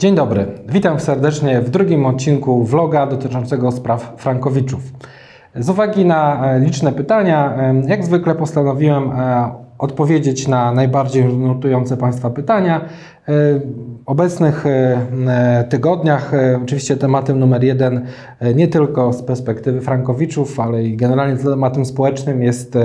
Dzień dobry, witam serdecznie w drugim odcinku vloga dotyczącego spraw Frankowiczów. Z uwagi na e, liczne pytania, jak zwykle postanowiłem e, odpowiedzieć na najbardziej nurtujące Państwa pytania. W obecnych tygodniach oczywiście tematem numer jeden nie tylko z perspektywy Frankowiczów, ale i generalnie tematem społecznym jest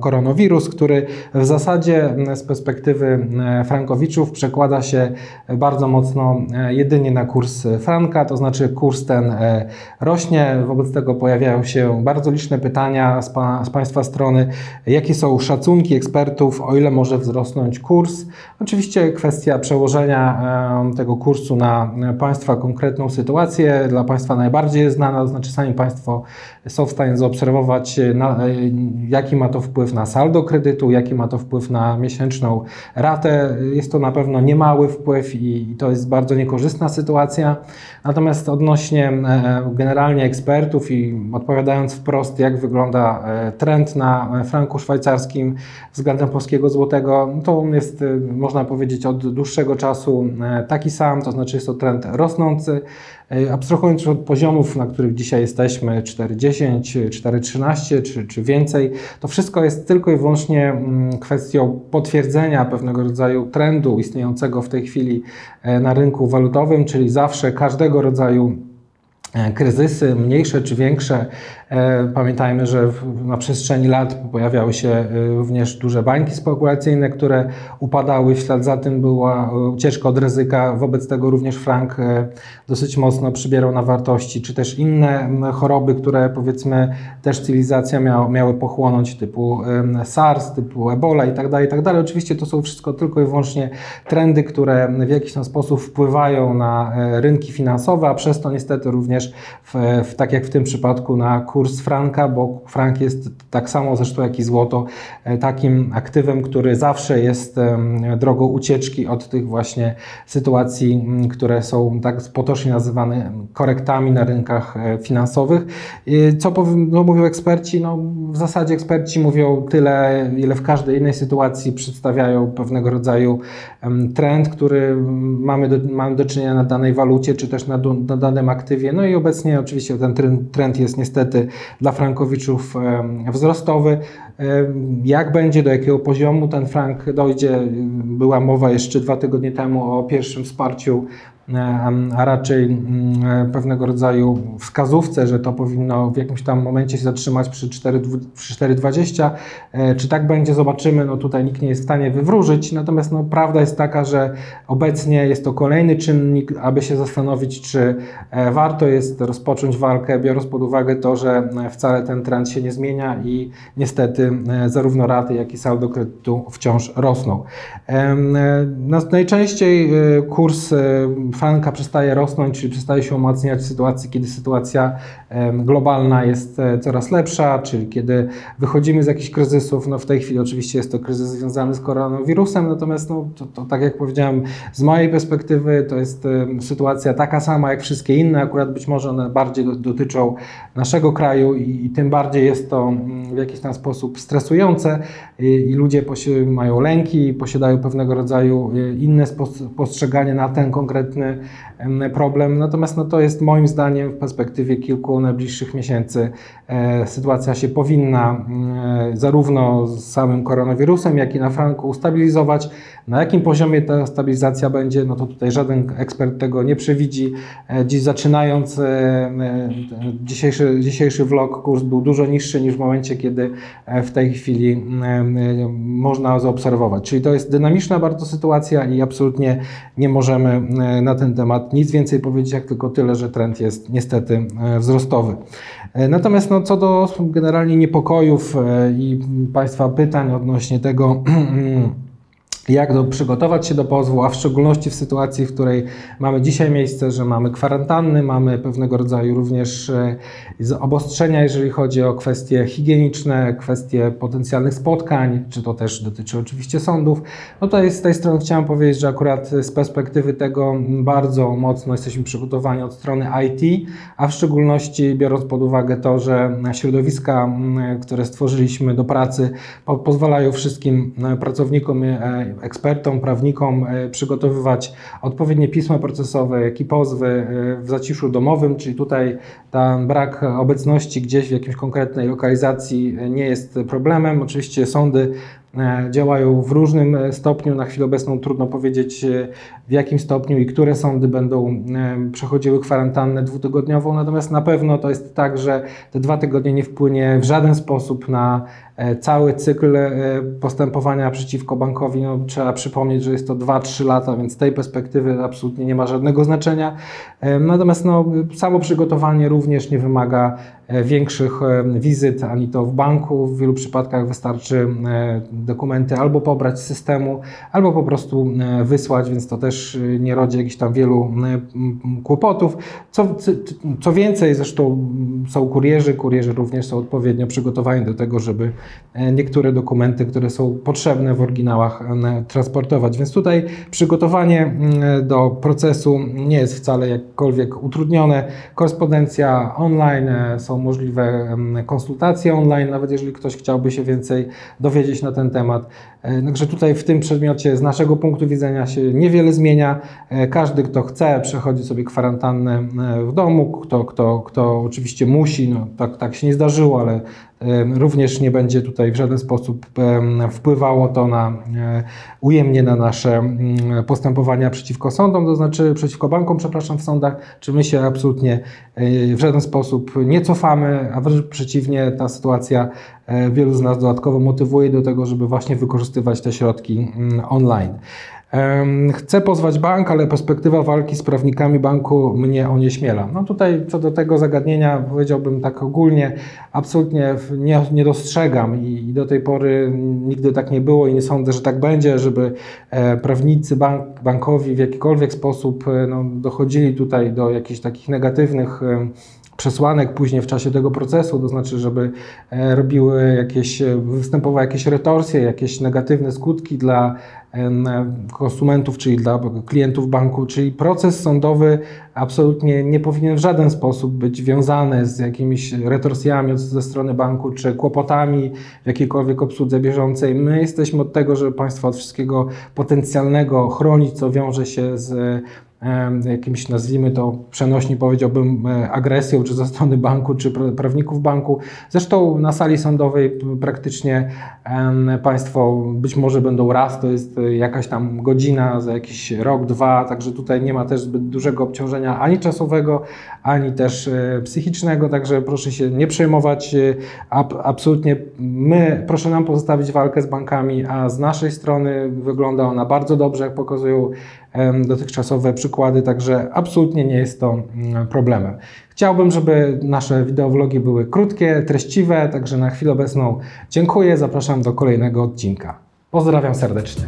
koronawirus, który w zasadzie z perspektywy Frankowiczów przekłada się bardzo mocno jedynie na kurs franka, to znaczy kurs ten rośnie, wobec tego pojawiają się bardzo liczne pytania z, pa, z Państwa strony, jakie są szacunki ekspertów, o ile może wzrosnąć kurs. Oczywiście kwestia przełożenia tego kursu na Państwa konkretną sytuację, dla Państwa najbardziej znana, to znaczy sami Państwo są w stanie zaobserwować, na, jaki ma to wpływ na saldo kredytu, jaki ma to wpływ na miesięczną ratę. Jest to na pewno niemały wpływ i to jest bardzo niekorzystna sytuacja. Natomiast odnośnie e, generalnie ekspertów i odpowiadając wprost, jak wygląda e, trend na franku szwajcarskim względem polskiego złotego, to on jest, e, można powiedzieć, od dłuższego czasu taki sam, to znaczy jest to trend rosnący. Abstrahując od poziomów, na których dzisiaj jesteśmy, 4,10, 4,13 czy, czy więcej, to wszystko jest tylko i wyłącznie mm, kwestią potwierdzenia pewnego rodzaju trendu istniejącego w tej chwili na rynku walutowym, czyli zawsze każdego rodzaju e, kryzysy, mniejsze czy większe, E, pamiętajmy, że na przestrzeni lat pojawiały się e, również duże bańki spekulacyjne, które upadały. W ślad za tym była e, ucieczka od ryzyka. Wobec tego również frank dosyć mocno przybierał na wartości, czy też inne choroby, które powiedzmy też cywilizacja miała, miały pochłonąć, typu SARS, typu Ebola itd., tak itd. Tak Oczywiście to są wszystko tylko i wyłącznie trendy, które w jakiś tam sposób wpływają na rynki finansowe, a przez to niestety również, w, w, tak jak w tym przypadku, na kurs kurs franka, bo frank jest tak samo zresztą jak i złoto e, takim aktywem, który zawsze jest drogą ucieczki od tych właśnie sytuacji, które są tak potocznie nazywane korektami na rynkach e, finansowych. Co no, mówią eksperci? No, w zasadzie eksperci mówią tyle, ile w każdej innej sytuacji przedstawiają pewnego rodzaju trend, który mamy do, mamy do czynienia na danej walucie, czy też na, na danym aktywie. No i obecnie oczywiście ten trend jest niestety dla frankowiczów wzrostowy. Jak będzie, do jakiego poziomu ten frank dojdzie? Była mowa jeszcze dwa tygodnie temu o pierwszym wsparciu a raczej mm, pewnego rodzaju wskazówce, że to powinno w jakimś tam momencie się zatrzymać przy 4,20. E, czy tak będzie, zobaczymy. No tutaj nikt nie jest w stanie wywróżyć, natomiast no, prawda jest taka, że obecnie jest to kolejny czynnik, aby się zastanowić, czy e, warto jest rozpocząć walkę, biorąc pod uwagę to, że e, wcale ten trend się nie zmienia i niestety zarówno raty, jak i saldo kredytu wciąż rosną. Najczęściej kurs franka przestaje rosnąć, czyli przestaje się umacniać w sytuacji, kiedy sytuacja globalna jest e, coraz lepsza, czyli kiedy wychodzimy z jakichś kryzysów. No w tej chwili oczywiście jest to kryzys związany z koronawirusem, natomiast no, to, to tak jak powiedziałem, z mojej perspektywy to jest sytuacja taka sama jak wszystkie inne, akurat być może one bardziej dotyczą naszego kraju i, i tym bardziej jest to mm, w jakiś tam sposób stresujące i, i ludzie mają lęki, posiadają pewnego rodzaju e, inne postrzeganie na ten konkretny eine problem. Natomiast no, to jest moim zdaniem w perspektywie kilku najbliższych miesięcy e, sytuacja się powinna e, zarówno z samym koronawirusem, jak i na franku ustabilizować. Na jakim poziomie ta stabilizacja będzie, no to tutaj żaden ekspert tego nie przewidzi. E, dziś zaczynając dzisiejszy, dzisiejszy vlog, kurs był dużo niższy niż w momencie, kiedy w tej chwili można zaobserwować. Czyli to jest dynamiczna bardzo sytuacja i absolutnie nie możemy na ten temat nic więcej powiedzieć, jak tylko tyle, że trend jest niestety e, wzrostowy. E, natomiast no, co do generalnie niepokojów e, i Państwa pytań odnośnie tego, jak do, przygotować się do pozwu, a w szczególności w sytuacji, w której mamy dzisiaj miejsce, że mamy kwarantanny, mamy pewnego rodzaju również e, obostrzenia, jeżeli chodzi o kwestie higieniczne, kwestie potencjalnych spotkań, czy to też dotyczy oczywiście sądów. No to z tej strony chciałem powiedzieć, że akurat z perspektywy tego bardzo mocno jesteśmy przygotowani od strony IT, a w szczególności biorąc pod uwagę to, że środowiska, które stworzyliśmy do pracy, po, pozwalają wszystkim pracownikom e, ekspertom, prawnikom przygotowywać odpowiednie pisma procesowe, jak i pozwy w zaciszu domowym, czyli tutaj ten brak obecności gdzieś w jakiejś konkretnej lokalizacji nie jest problemem. Oczywiście sądy E, działają w różnym e, stopniu. Na chwilę obecną trudno powiedzieć e, w jakim stopniu i które sądy będą przechodziły kwarantannę dwutygodniową, natomiast na pewno to jest tak, że te dwa tygodnie nie wpłynie w żaden sposób na cały cykl postępowania przeciwko bankowi. No, trzeba przypomnieć, że jest to 2-3 lata, więc z tej perspektywy absolutnie nie ma żadnego znaczenia. Natomiast no, samo przygotowanie również nie wymaga większych wizyt ani to w banku. W wielu przypadkach wystarczy dokumenty albo pobrać z systemu, albo po prostu e, wysłać, więc to też e, nie rodzi jakichś tam wielu e, kłopotów. Co, co więcej, zresztą są kurierzy, kurierzy również są odpowiednio przygotowani do tego, żeby niektóre dokumenty, które są potrzebne w oryginałach transportować. Więc tutaj przygotowanie do procesu nie jest wcale jakkolwiek utrudnione. Korespondencja online, są możliwe konsultacje online, nawet jeżeli ktoś chciałby się więcej dowiedzieć na ten temat. E, także tutaj w tym przedmiocie z naszego punktu widzenia się niewiele zmienia. E, każdy, kto chce, przechodzi sobie kwarantannę e, w domu, kto, kto, kto oczywiście musi, no, tak, tak się nie zdarzyło, ale również nie będzie tutaj w żaden sposób wpływało to na ujemnie na nasze mm, postępowania przeciwko sądom, to znaczy przeciwko bankom, przepraszam, w sądach, czy my się absolutnie w żaden sposób nie cofamy, a wręcz przeciwnie, ta sytuacja wielu z nas dodatkowo motywuje do tego, żeby właśnie wykorzystywać te środki mm, online. Chcę pozwać bank, ale perspektywa walki z prawnikami banku mnie onieśmiela. No tutaj co do tego zagadnienia powiedziałbym tak ogólnie, absolutnie nie, nie dostrzegam i, i, do tej pory nigdy tak nie było i nie sądzę, że tak będzie, żeby e, prawnicy bank, bankowi w jakikolwiek sposób e, no, dochodzili tutaj do jakichś takich negatywnych przesłanek później w czasie tego procesu, to znaczy, żeby e, robiły jakieś, e, występowały jakieś retorsje, jakieś negatywne skutki dla konsumentów, czyli dla klientów banku, czyli proces sądowy absolutnie nie powinien w żaden sposób być wiązany z jakimiś retorsjami ze strony banku, czy kłopotami w jakiejkolwiek obsłudze bieżącej. My jesteśmy od tego, żeby państwa od wszystkiego potencjalnego chronić, co wiąże się z jakimś, nazwijmy to przenośni, powiedziałbym, e, agresją, czy ze strony banku, czy prawników banku. Zresztą na sali sądowej praktycznie Państwo być może będą raz, to jest e, jakaś tam godzina za jakiś rok, dwa, także tutaj nie ma też zbyt dużego obciążenia ani czasowego, ani też e, psychicznego, także proszę się nie przejmować. Absolutnie my, proszę nam pozostawić walkę z bankami, a z naszej strony wygląda ona bardzo dobrze, jak pokazują dotychczasowe przykłady, także absolutnie nie jest to mm, problemem. Chciałbym, żeby nasze wideowlogi były krótkie, treściwe, także na chwilę obecną dziękuję, zapraszam do kolejnego odcinka. Pozdrawiam serdecznie.